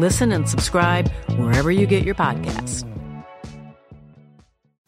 Listen and subscribe wherever you get your podcasts.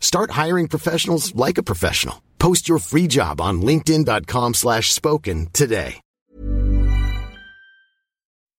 Start hiring professionals like a professional. Post your free job on linkedin.com slash spoken today.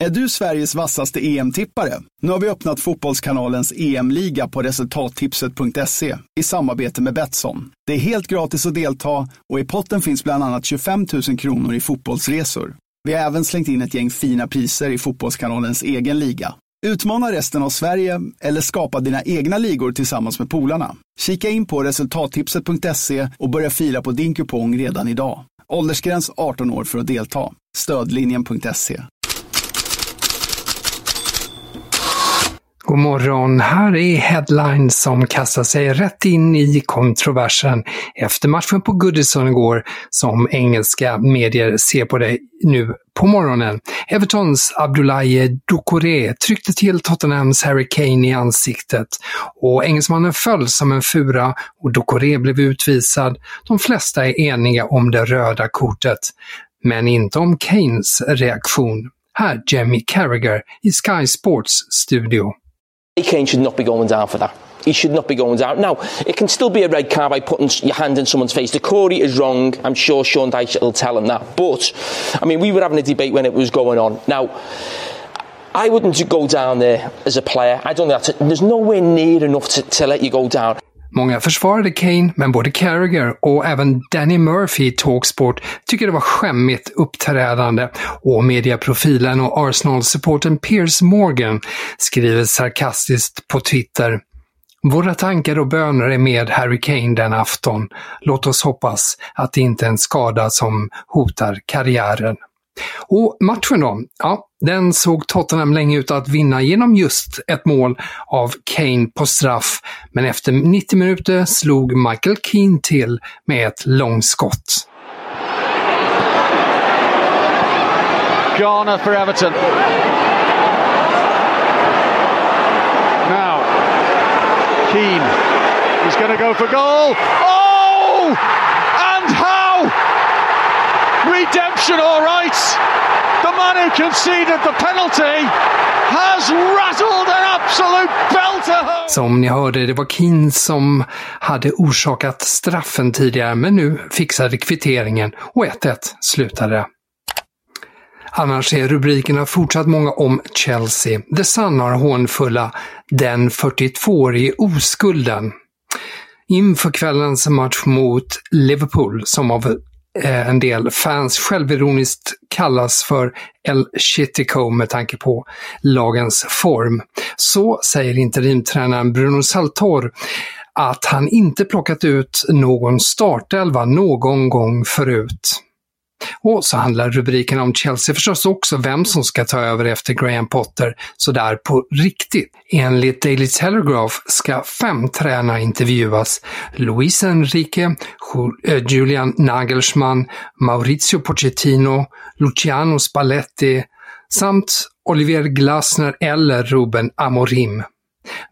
Är du Sveriges vassaste EM-tippare? Nu har vi öppnat Fotbollskanalens EM-liga på resultattipset.se i samarbete med Betsson. Det är helt gratis att delta och i potten finns bland annat 25 000 kronor i fotbollsresor. Vi har även slängt in ett gäng fina priser i Fotbollskanalens egen liga. Utmana resten av Sverige eller skapa dina egna ligor tillsammans med polarna. Kika in på resultattipset.se och börja fila på din kupong redan idag. Åldersgräns 18 år för att delta. Stödlinjen.se. God morgon, här är Headlines som kastar sig rätt in i kontroversen efter matchen på Goodison igår som engelska medier ser på det nu på morgonen. Evertons Abdoulaye Doucouré tryckte till Tottenhams Harry Kane i ansiktet och engelsmannen föll som en fura och Doucouré blev utvisad. De flesta är eniga om det röda kortet, men inte om Kanes reaktion. Här Jamie Carragher i Sky Sports studio. Kane should not be going down for that. He should not be going down. Now, it can still be a red card by putting your hand in someone's face. The Corey is wrong. I'm sure Sean Dyche will tell him that. But, I mean, we were having a debate when it was going on. Now, I wouldn't go down there as a player. I don't that's... There's nowhere near enough to, to let you go down. Många försvarade Kane, men både Carragher och även Danny Murphy i Talksport tycker det var skämmigt uppträdande och mediaprofilen och Arsenal-supporten Piers Morgan skriver sarkastiskt på Twitter våra tankar och böner är med Harry Kane den afton. Låt oss hoppas att det inte är en skada som hotar karriären. Och matchen då? Ja, den såg Tottenham länge ut att vinna genom just ett mål av Kane på straff, men efter 90 minuter slog Michael Keane till med ett långskott. Garner for Everton. Now, Keane. He's going to go for goal. Oh! And how! Redemption, all right. The man who conceded the penalty has rattled an absolute belter. Som ni hörde, det var Keane som hade orsakat straffen tidigare, men nu fixade kvitteringen och 1-1 slutade det. Annars är rubrikerna fortsatt många om Chelsea. The Sun har hånfulla “Den 42-årige oskulden” inför kvällens match mot Liverpool som av Eh, en del fans självironiskt kallas för El Chitico med tanke på lagens form. Så säger interimtränaren Bruno Saltor att han inte plockat ut någon startelva någon gång förut. Och så handlar rubriken om Chelsea förstås också vem som ska ta över efter Graham Potter, sådär på riktigt. Enligt Daily Telegraph ska fem tränare intervjuas. Luis Enrique, eh, Julian Nagelsmann, Maurizio Pochettino, Luciano Spalletti samt Olivier Glasner eller Ruben Amorim.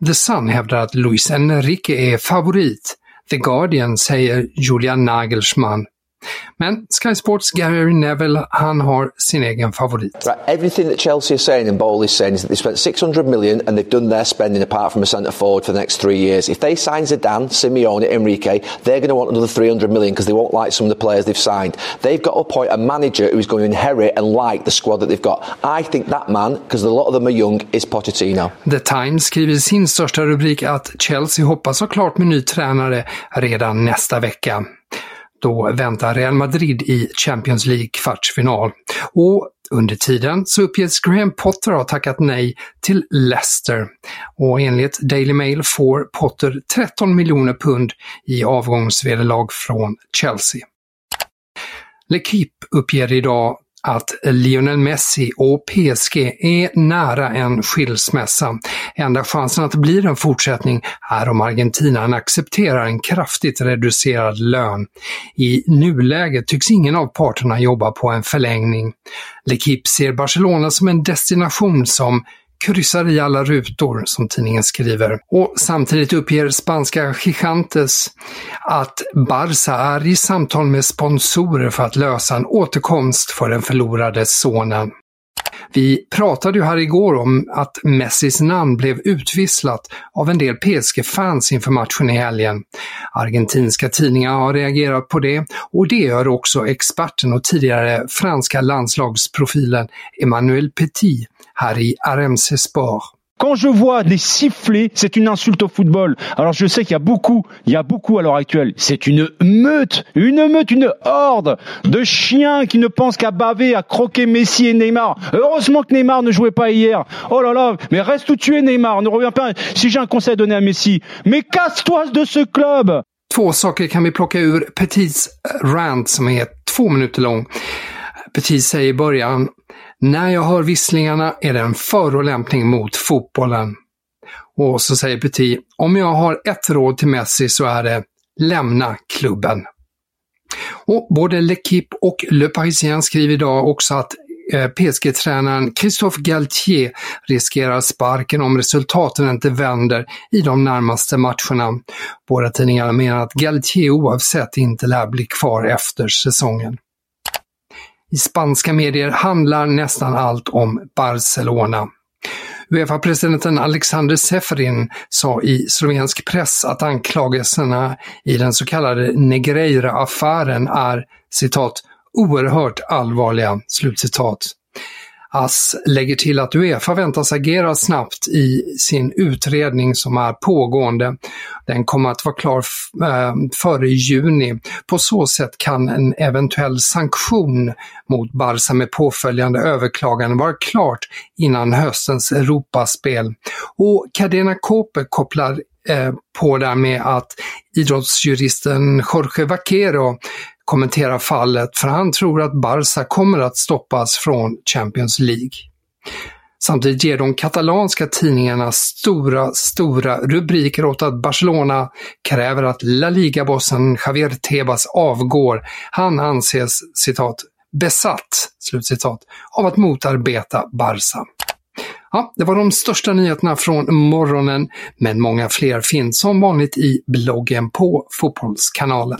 The Sun hävdar att Luis Enrique är favorit. The Guardian säger Julian Nagelsmann. Men Sky Sports Gary Neville, han har sin egen favorit. Right, everything that Chelsea are saying and Bowl is saying is that they spent 600 million and they've done their spending apart from a centre forward for the next three years. If they sign Zidane, Simeone, Enrique, they're going to want another 300 million because they won't like some of the players they've signed. They've got to appoint a manager who's going to inherit and like the squad that they've got. I think that man, because a lot of them are young, is Pochettino. The Times skriver i sin största rubrik att Chelsea hoppas ha klart med ny tränare redan nästa vecka. Då väntar Real Madrid i Champions League kvartsfinal. Och under tiden så uppges Graham Potter ha tackat nej till Leicester. Och enligt Daily Mail får Potter 13 miljoner pund i avgångsvederlag från Chelsea. L'Equipe uppger idag att Lionel Messi och PSG är nära en skilsmässa. Enda chansen att det blir en fortsättning är om Argentina accepterar en kraftigt reducerad lön. I nuläget tycks ingen av parterna jobba på en förlängning. L'Equipe ser Barcelona som en destination som kryssar i alla rutor, som tidningen skriver. Och samtidigt uppger spanska Gigantes att Barca är i samtal med sponsorer för att lösa en återkomst för den förlorade sonen. Vi pratade ju här igår om att Messis namn blev utvisslat av en del PSG-fans inför matchen i helgen. Argentinska tidningar har reagerat på det och det gör också experten och tidigare franska landslagsprofilen Emmanuel Petit här i RMC Sport. Quand je vois des sifflets, c'est une insulte au football. Alors je sais qu'il y a beaucoup, il y a beaucoup à l'heure actuelle. C'est une meute, une meute, une horde de chiens qui ne pensent qu'à baver, à croquer Messi et Neymar. Heureusement que Neymar ne jouait pas hier. Oh là là, mais reste où tu es Neymar, ne reviens pas. Si j'ai un conseil à donner à Messi, mais casse-toi de ce club! Två saker kan vi plocka Petits rant som är två minuter lång. Petit säger när jag hör visslingarna är det en förolämpning mot fotbollen. Och så säger Petit, om jag har ett råd till Messi så är det lämna klubben. Och både L'Equipe och Le Parisien skriver idag också att eh, PSG-tränaren Christophe Galtier riskerar sparken om resultaten inte vänder i de närmaste matcherna. Båda tidningarna menar att Galtier oavsett inte lär bli kvar efter säsongen. I spanska medier handlar nästan allt om Barcelona. Uefa-presidenten Alexander Seferin sa i slovensk press att anklagelserna i den så kallade Negreira-affären är citat oerhört allvarliga. Slutcitat. Ass lägger till att Uefa väntas agera snabbt i sin utredning som är pågående. Den kommer att vara klar eh, före juni. På så sätt kan en eventuell sanktion mot Barca med påföljande överklagande vara klart innan höstens Europaspel. Och Cadena Cope kopplar eh, på där med att idrottsjuristen Jorge Vaquero kommenterar fallet för han tror att Barca kommer att stoppas från Champions League. Samtidigt ger de katalanska tidningarna stora, stora rubriker åt att Barcelona kräver att La Liga-bossen Javier Tebas avgår. Han anses citat besatt, slutcitat, av att motarbeta Barca. Ja, det var de största nyheterna från morgonen, men många fler finns som vanligt i bloggen på Fotbollskanalen.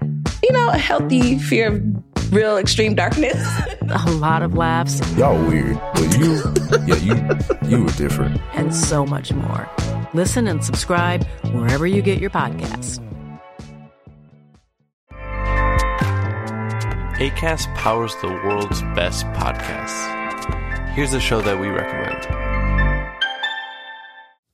you know, a healthy fear of real extreme darkness. a lot of laughs. Y'all weird, but you, yeah, you, you were different. And so much more. Listen and subscribe wherever you get your podcasts. ACAST powers the world's best podcasts. Here's a show that we recommend.